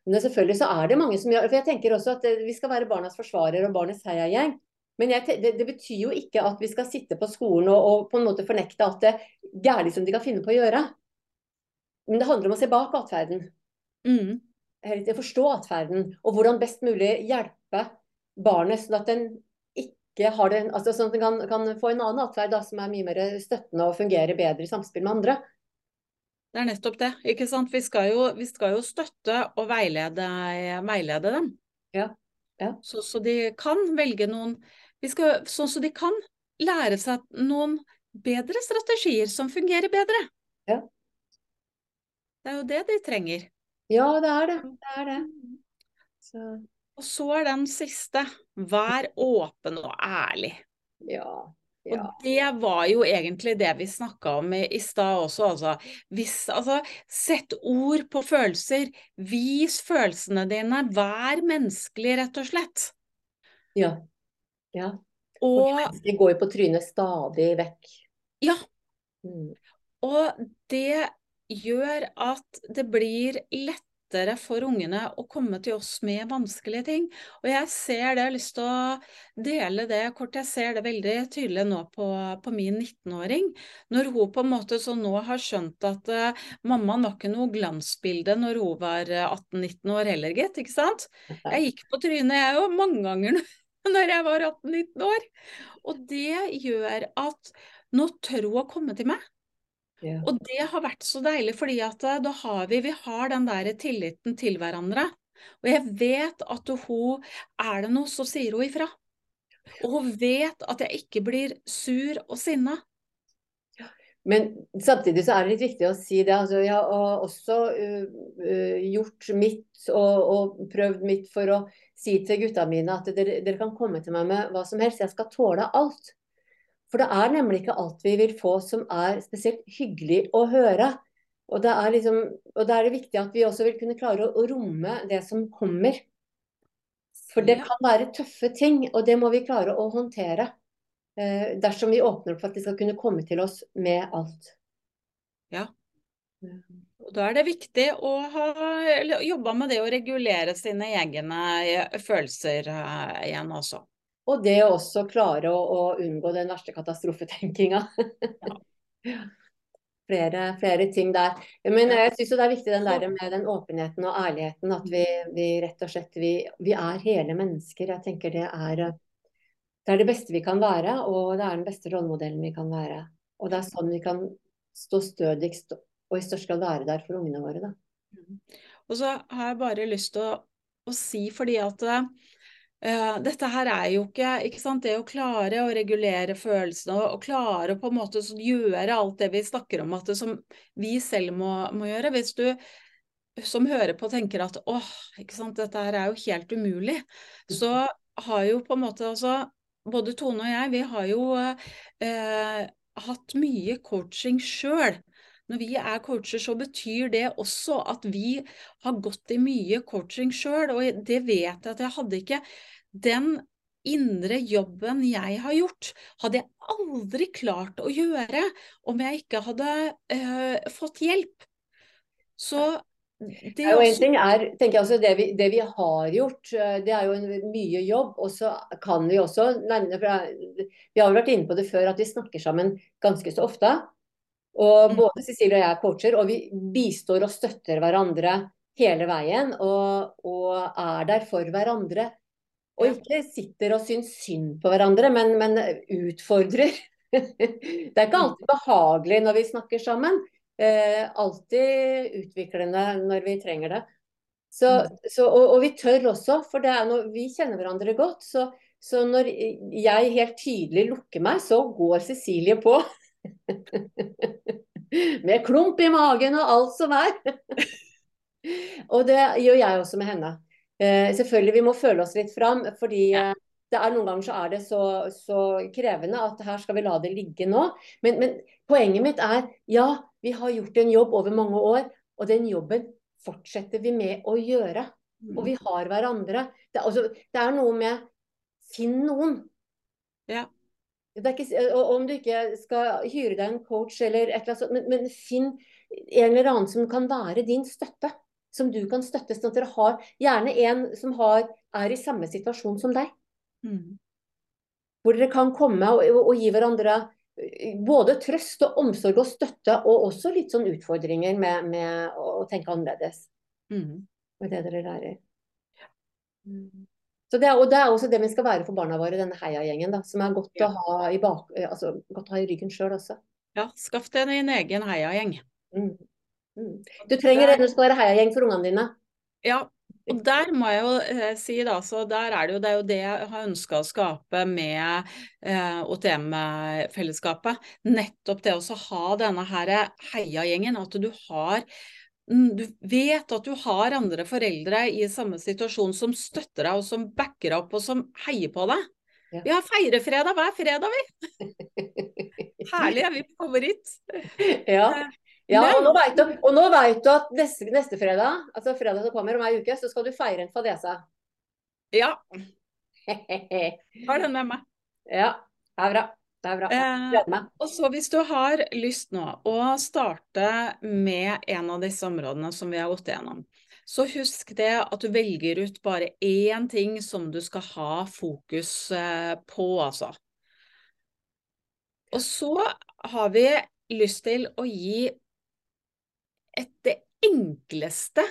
Speaker 1: men selvfølgelig så er det mange som gjør For jeg tenker også at vi skal være barnas forsvarer og barnets heiagjeng. Men jeg, det, det, betyr jo ikke at vi skal sitte på skolen og, og på en måte fornekte at det er gærent som de kan finne på å gjøre. Men det handler om å se bak atferden. Mm. Forstå atferden. Og hvordan best mulig hjelpe barnet, sånn at den ikke har det altså sånn at den kan, kan få en annen atferd som er mye mer støttende og fungerer bedre i samspill med andre.
Speaker 2: Det er nettopp det. ikke sant? Vi skal jo, vi skal jo støtte og veilede, veilede dem.
Speaker 1: Ja. ja.
Speaker 2: Så, så, de kan velge noen skal, Sånn så de kan lære seg noen bedre strategier som fungerer bedre.
Speaker 1: Ja.
Speaker 2: Det er jo det de trenger.
Speaker 1: Ja, det er det. Det er det.
Speaker 2: Så. Og så er den siste. Vær åpen og ærlig.
Speaker 1: Ja.
Speaker 2: Ja. Og det var jo egentlig det vi snakka om i, i stad også, altså. Hvis, altså. Sett ord på følelser. Vis følelsene dine. Vær menneskelig, rett og slett.
Speaker 1: Ja. Ja. Og, de går jo på trynet stadig vekk.
Speaker 2: Ja. Mm. Og det gjør at det blir lett lettere for ungene å komme til oss med vanskelige ting. Og jeg ser det, jeg har lyst til å dele det kort. Jeg ser det veldig tydelig nå på, på min 19-åring. Når hun på en måte så nå har skjønt at uh, mammaen var ikke noe glansbilde når hun var 18-19 eh, år heller, gitt. Ikke sant? Jeg gikk på trynet, jeg òg, mange ganger [laughs] når jeg var 18-19 år. Og det gjør at nå tør hun å komme til meg.
Speaker 1: Ja.
Speaker 2: Og det har vært så deilig, fordi at eh, da har vi, vi har den der tilliten til hverandre. Og jeg vet at hun er det noe, så sier hun ifra. Og hun vet at jeg ikke blir sur og sinna.
Speaker 1: Men samtidig så er det litt viktig å si det. Altså, jeg har også uh, uh, gjort mitt og, og, prøvd mitt for å si til gutta mine at dere, dere, kan komme til meg med hva som helst. Jeg skal tåle alt. For det er nemlig ikke alt vi vil få som er spesielt hyggelig å høre. Og da er, liksom, er det viktig at vi også vil kunne klare å, å romme det som kommer. For det kan være tøffe ting, og det må vi klare å håndtere. Eh, dersom vi åpner opp for at de skal kunne komme til oss med alt.
Speaker 2: Ja. Og da er det viktig å ha jobba med det å regulere sine egne følelser eh, igjen også.
Speaker 1: Og det å også klare å, å unngå den verste katastrofetenkinga. [laughs] Flere, flere, ting der. Men jeg syns det er viktig den der med den åpenheten og ærligheten. At vi, vi rett og slett vi, vi, er hele mennesker. Jeg tenker det er, det er det beste vi kan være, og det er den beste rollemodellen vi kan være. Og det er sånn vi kan stå stødigst og i størst grad være der for ungene våre. Da.
Speaker 2: Og så har jeg bare lyst til å, å si, fordi at Uh, dette her er jo ikke, ikke sant, det å klare å regulere følelsene og, og klare å på en måte gjøre alt det vi snakker om, at det som vi selv må, må gjøre. Hvis du som hører på tenker at åh, ikke sant, dette her er jo helt umulig, så har jo på en måte altså Både Tone og jeg, vi har jo eh, hatt mye coaching sjøl. Når vi er coacher, så betyr det også at vi har gått i mye coaching sjøl. Og det vet jeg at jeg hadde ikke den indre jobben jeg har gjort, hadde jeg aldri klart å gjøre om jeg ikke hadde øh, fått hjelp. Så
Speaker 1: det er jo en ting er, tenker jeg også, det vi, det vi, har gjort, eh, det er jo en, mye jobb. Og så kan vi også nevne Vi har jo vært inne på det før at vi snakker sammen ganske så ofte. Og mm. både Cecilie og jeg er coacher, og vi bistår og støtter hverandre hele veien. Og, og er der for hverandre og ikke sitter og syns synd på hverandre, men, men utfordrer. [laughs] det er ikke mm. alltid behagelig når vi snakker sammen. Eh, alltid utviklende når vi trenger det. Så, mm. så, og, og, vi tør også, for noe, vi kjenner hverandre godt. Så, så, når jeg helt tydelig lukker meg, så går Cecilie på. [laughs] [laughs] med klump i magen og alt som er. [laughs] og det gjør jeg også med henne. Eh, selvfølgelig, vi må føle oss litt fram, fordi eh, det er noen ganger så er det så, så, krevende at her skal vi la det ligge nå. Men, men, poenget mitt er ja, vi har gjort en jobb over mange år, og den jobben fortsetter vi med å gjøre. Og vi har hverandre. Det, altså, det er noe med Finn noen.
Speaker 2: Ja.
Speaker 1: Ikke, og om du ikke skal hyre deg en coach eller et eller annet sånt, men, men, finn en eller annen som kan være din støtte. Som du kan støtte. Sånn at dere har gjerne en som har, er i samme situasjon som deg. Mm. Hvor dere kan komme og, og, gi hverandre både trøst og omsorg og støtte, og også litt sånn utfordringer med, med å tenke annerledes. Mm. Med det dere lærer. Mm. Så det er, og det er også det vi skal være for barna våre, denne heiagjengen. Som er godt, ja. å ha i bak, altså, godt å ha i ryggen sjøl også.
Speaker 2: Ja, skaff deg en egen heiagjeng. Mm.
Speaker 1: Mm. Du trenger en som skal være heiagjeng for ungene dine.
Speaker 2: Ja, og der må jeg jo eh, si da, så der er det jo det, er jo det jeg har ønska å skape med eh, OTM-fellesskapet. Nettopp det å ha denne her heiagjengen. At du har du vet at du har andre foreldre i samme situasjon som støtter deg, og som backer opp, og som heier på deg. Ja. Vi har feirefredag hver fredag, vi. [laughs] Herlig, er vi på favoritt.
Speaker 1: Ja. Eh, ja, og nå vet du, du at neste, neste, fredag, altså fredag som kommer om ei uke, så skal du feire en fadese.
Speaker 2: Ja. [laughs] Har den med meg.
Speaker 1: Ja, det er bra. Det er bra.
Speaker 2: Eh, og så hvis du har lyst nå å starte med en av disse områdene som vi har gått igjennom, så husk det at du velger ut bare én ting som du skal ha fokus eh, på, altså. Og så har vi lyst til å gi et, det enkleste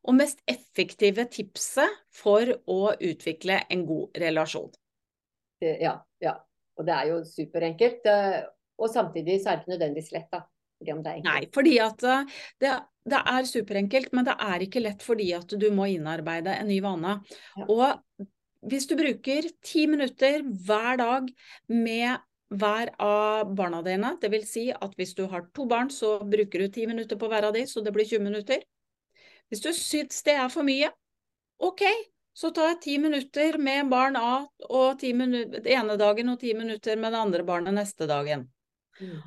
Speaker 2: og mest effektive tipset for å utvikle en god relasjon.
Speaker 1: Ja, ja. Og det er jo superenkelt. Eh, og samtidig så er det ikke nødvendigvis lett, da. Fordi
Speaker 2: det Nei, fordi at eh, det, det, er superenkelt, men det er ikke lett fordi at du må innarbeide en ny vane. Ja. Og hvis du bruker ti minutter hver dag med hver av barna dine. Det vil si at hvis du har to barn, så bruker du ti minutter på hver av de, så det blir 20 minutter. Hvis du syns det er for mye, OK, så tar jeg ti minutter med barn A og ti minutter, ene dagen og ti minutter med det andre barnet neste dagen. Mm.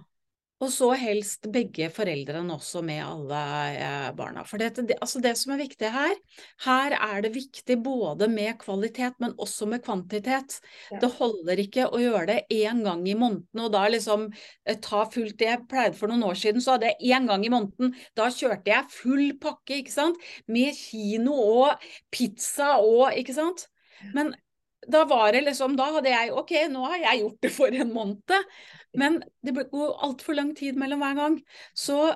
Speaker 2: Og så helst begge foreldrene også med alle eh, barna. For det, det, altså det, som er viktig her, her er det viktig både med kvalitet, men også med kvantitet. Ja. Det holder ikke å gjøre det én gang i måneden, og da liksom eh, ta fullt det. Jeg pleide for noen år siden, så hadde jeg én gang i måneden. Da kjørte jeg full pakke, ikke sant. Med kino og pizza og, ikke sant. Men da var det liksom Da hadde jeg OK, nå har jeg gjort det for en måned. Men det går altfor lang tid mellom hver gang. Så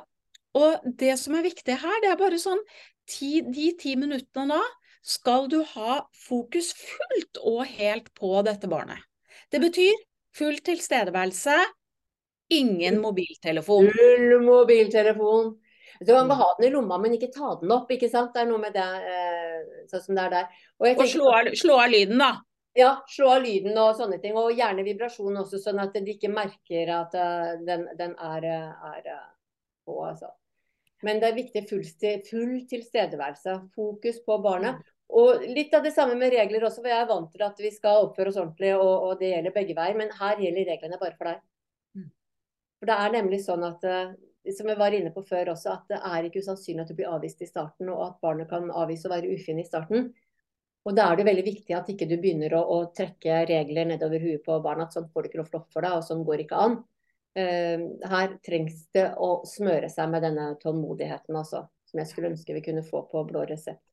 Speaker 2: Og det som er viktig her, det er bare sånn ti, De ti minuttene da skal du ha fokus fullt og helt på dette barnet. Det betyr full tilstedeværelse, ingen mobiltelefon.
Speaker 1: Full mobiltelefon. Du kan ha den i lomma, men ikke ta den opp. ikke sant? Det er noe med det, eh, sånn som det er der.
Speaker 2: Og, og slå, av, slå, av, lyden, da.
Speaker 1: Ja, slå av lyden og sånne ting. Og gjerne vibrasjon også, sånn at de ikke merker at uh, den, den, er, eh, er uh, på. Altså. Men det er viktig full, full tilstedeværelse. Fokus på barnet. Mm. Og litt av det samme med regler også, for jeg er vant til at vi skal oppføre oss ordentlig, og, og det gjelder begge veier. Men her gjelder reglene bare for deg. Mm. For det er nemlig sånn at som jeg var inne på før også, at det er ikke usannsynlig at du blir avvist i starten, og at barnet kan avvise å være ufin i starten. Og da er det veldig viktig at ikke du begynner å, å trekke regler nedover huet på barna. At sånn får du ikke lov til å oppføre deg, og sånn går ikke an. Uh, her trengs det å smøre seg med denne tålmodigheten, altså. Som jeg skulle ønske vi kunne få på blå resept.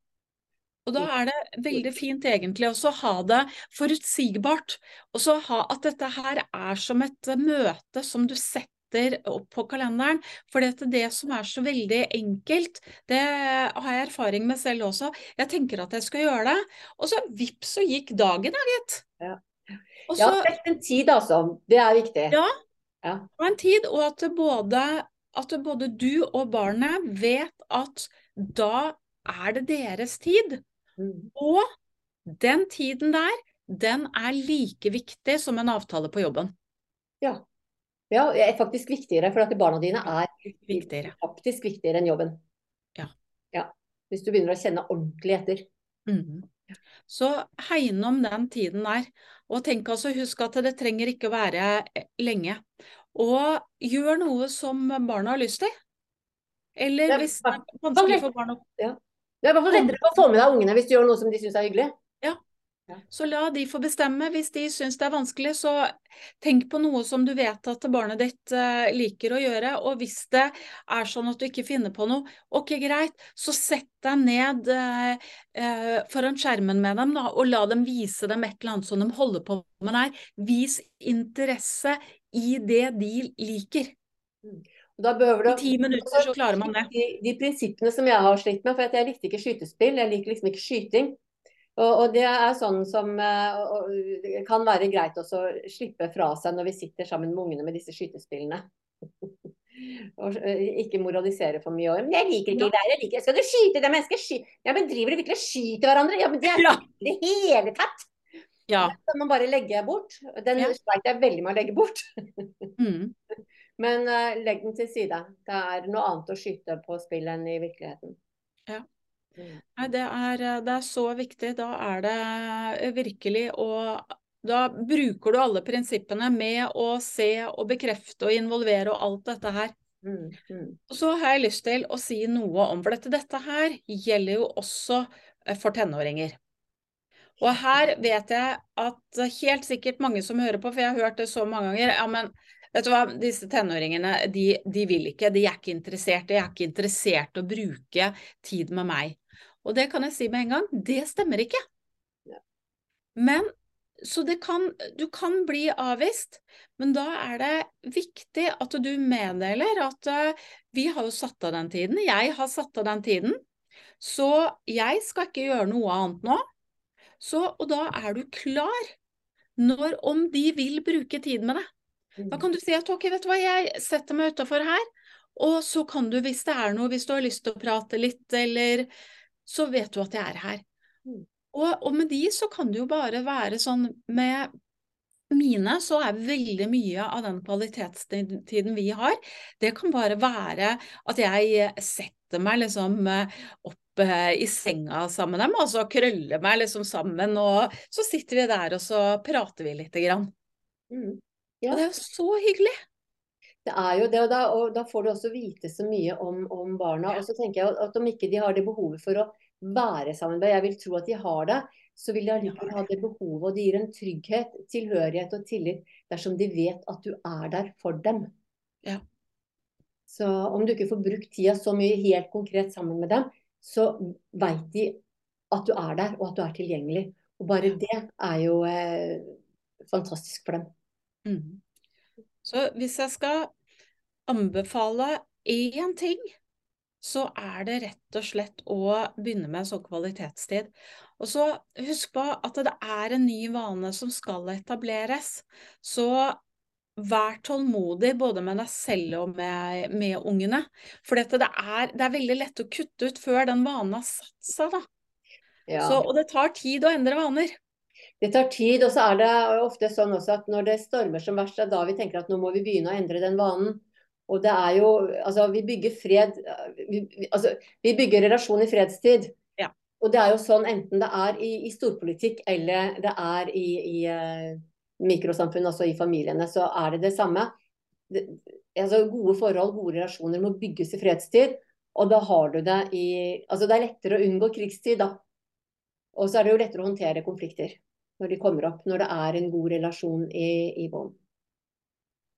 Speaker 2: Og da er det veldig fint egentlig også å ha det forutsigbart. Og så ha at dette her er som et møte som du setter opp på kalenderen. For det, det som er så veldig enkelt, det har jeg erfaring med selv også. Jeg tenker at jeg skal gjøre det, og så vips, så gikk dagen, da, gitt.
Speaker 1: Ja. Også, ja, sett en tid, altså. Det er viktig.
Speaker 2: Ja, ja. en tid, og at både, at både du og barnet vet at da er det deres tid. Mm. Og den tiden der, den er like viktig som en avtale på jobben.
Speaker 1: Ja. Ja, er faktisk viktigere, for at barna dine er viktigere. faktisk viktigere enn jobben.
Speaker 2: Ja.
Speaker 1: ja. Hvis du begynner å kjenne ordentlig etter.
Speaker 2: Mm. Så hegne om den tiden der. Og tenk altså, husk at det trenger ikke å være eh, lenge. Og gjør noe som barna har lyst til. Eller hvis det er vanskelig for barna
Speaker 1: ja. Det er i hvert fall lettere å få med deg ungene hvis du gjør noe som de syns er hyggelig.
Speaker 2: Så la de få bestemme. Hvis de syns det er vanskelig, så tenk på noe som du vet at barnet ditt uh, liker å gjøre. Og hvis det er sånn at du ikke finner på noe, ok, greit, så sett deg ned uh, uh, foran skjermen med dem da, og la dem vise dem et eller annet som de holder på med der. Vis interesse i det de liker.
Speaker 1: Mm. Da behøver du
Speaker 2: I ti minutter så klarer man det.
Speaker 1: De, de, prinsippene som jeg har slitt med, for jeg likte ikke skytespill, jeg liker liksom ikke skyting. Og, og, det er sånn som uh, kan være greit også å slippe fra seg når vi sitter sammen med ungene med disse skytespillene. [laughs] og uh, ikke moralisere for mye. Men jeg liker ikke ja. det jeg liker. Skal du skyte? Jeg skal skyte. Ja, men driver du virkelig og skyter hverandre? Ja, men det er ja. det hele tatt.
Speaker 2: Ja.
Speaker 1: Den kan man bare legge bort. Den ja. sleit jeg veldig med å legge bort. [laughs]
Speaker 2: mm.
Speaker 1: Men uh, legg den til side. Det er noe annet å skyte på spill enn i virkeligheten.
Speaker 2: Ja. Nei, det er, det er, så viktig. Da er det virkelig å Da bruker du alle prinsippene med å se og bekrefte og involvere og alt dette her.
Speaker 1: Mm, mm.
Speaker 2: Og så har jeg lyst til å si noe om For dette, dette her gjelder jo også eh, for tenåringer. Og her vet jeg at helt sikkert mange som hører på, for jeg har hørt det så mange ganger ja, men Vet du hva, disse tenåringene, de, de, vil ikke, de er ikke interessert. De er ikke interessert i å bruke tid med meg. Og det kan jeg si med en gang, det stemmer ikke. Men så det kan, du kan bli avvist, men da er det viktig at du meddeler at uh, vi har jo satt av den tiden, jeg har satt av den tiden, så jeg skal ikke gjøre noe annet nå. Så, og da er du klar når, om de vil bruke tid med deg. Da kan du si at ok, vet du hva, jeg setter meg utafor her, og så kan du, hvis det er noe, hvis du har lyst til å prate litt, eller så vet du at jeg er her. Mm. Og, og, med de så kan det jo bare være sånn Med mine så er veldig mye av den kvalitetstiden vi har, det kan bare være at jeg setter meg liksom eh, opp eh, i senga sammen med dem, og så krøller meg liksom sammen, og så sitter vi der, og så prater vi lite grann.
Speaker 1: Mm.
Speaker 2: Ja. Og det er jo så hyggelig.
Speaker 1: Det er jo det, og da, og da, får du også vite så mye om, om barna. Og så tenker jeg at om ikke de har det behovet for å være sammen med jeg vil tro at de har det, så vil de allikevel ha det behovet. Og det gir en trygghet, tilhørighet og tillit dersom de vet at du er der for dem.
Speaker 2: Ja.
Speaker 1: Så om du ikke får brukt tida så mye helt konkret sammen med dem, så veit de at du er der, og at du er tilgjengelig. Og bare det er jo eh, fantastisk for dem.
Speaker 2: Mm. Så hvis jeg skal anbefale én ting, så er det rett og slett å begynne med en sånn kvalitetstid. Og så husk på at det er en ny vane som skal etableres. Så vær tålmodig både med deg selv og med, med ungene. For det er, det, er, veldig lett å kutte ut før den vanen har satt seg. da. Ja. Så, og det tar tid å endre vaner.
Speaker 1: Det tar tid, og så er det ofte sånn også at når det stormer som verst, er da vi tenker at nå må vi begynne å endre den vanen. Og det er jo Altså, vi bygger fred vi, altså, vi bygger relasjon i fredstid.
Speaker 2: Ja.
Speaker 1: Og det er jo sånn enten det er i, i storpolitikk eller det er i, i uh, mikrosamfunn, altså i familiene, så er det det samme. Det, altså, gode forhold, gode relasjoner må bygges i fredstid. Og da har du det i Altså det er lettere å unngå krigstid, da. Og så er det jo lettere å håndtere konflikter når de kommer opp, når det er en god relasjon i, i bånd.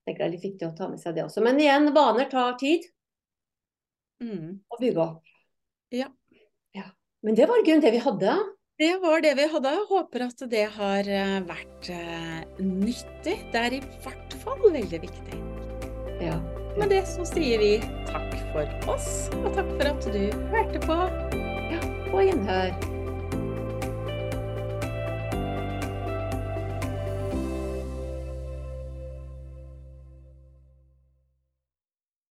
Speaker 1: Det er litt viktig å ta med seg det også. Men igjen, vaner tar tid
Speaker 2: mm.
Speaker 1: å bygge opp.
Speaker 2: Ja.
Speaker 1: ja. Men det var grunnen til det vi hadde.
Speaker 2: Det var det vi hadde. Jeg håper at det har eh, vært uh, nyttig. Det er i hvert fall veldig viktig.
Speaker 1: Ja.
Speaker 2: Med det så sier vi takk for oss, og takk for at du hørte på.
Speaker 1: Ja, på gjenhør.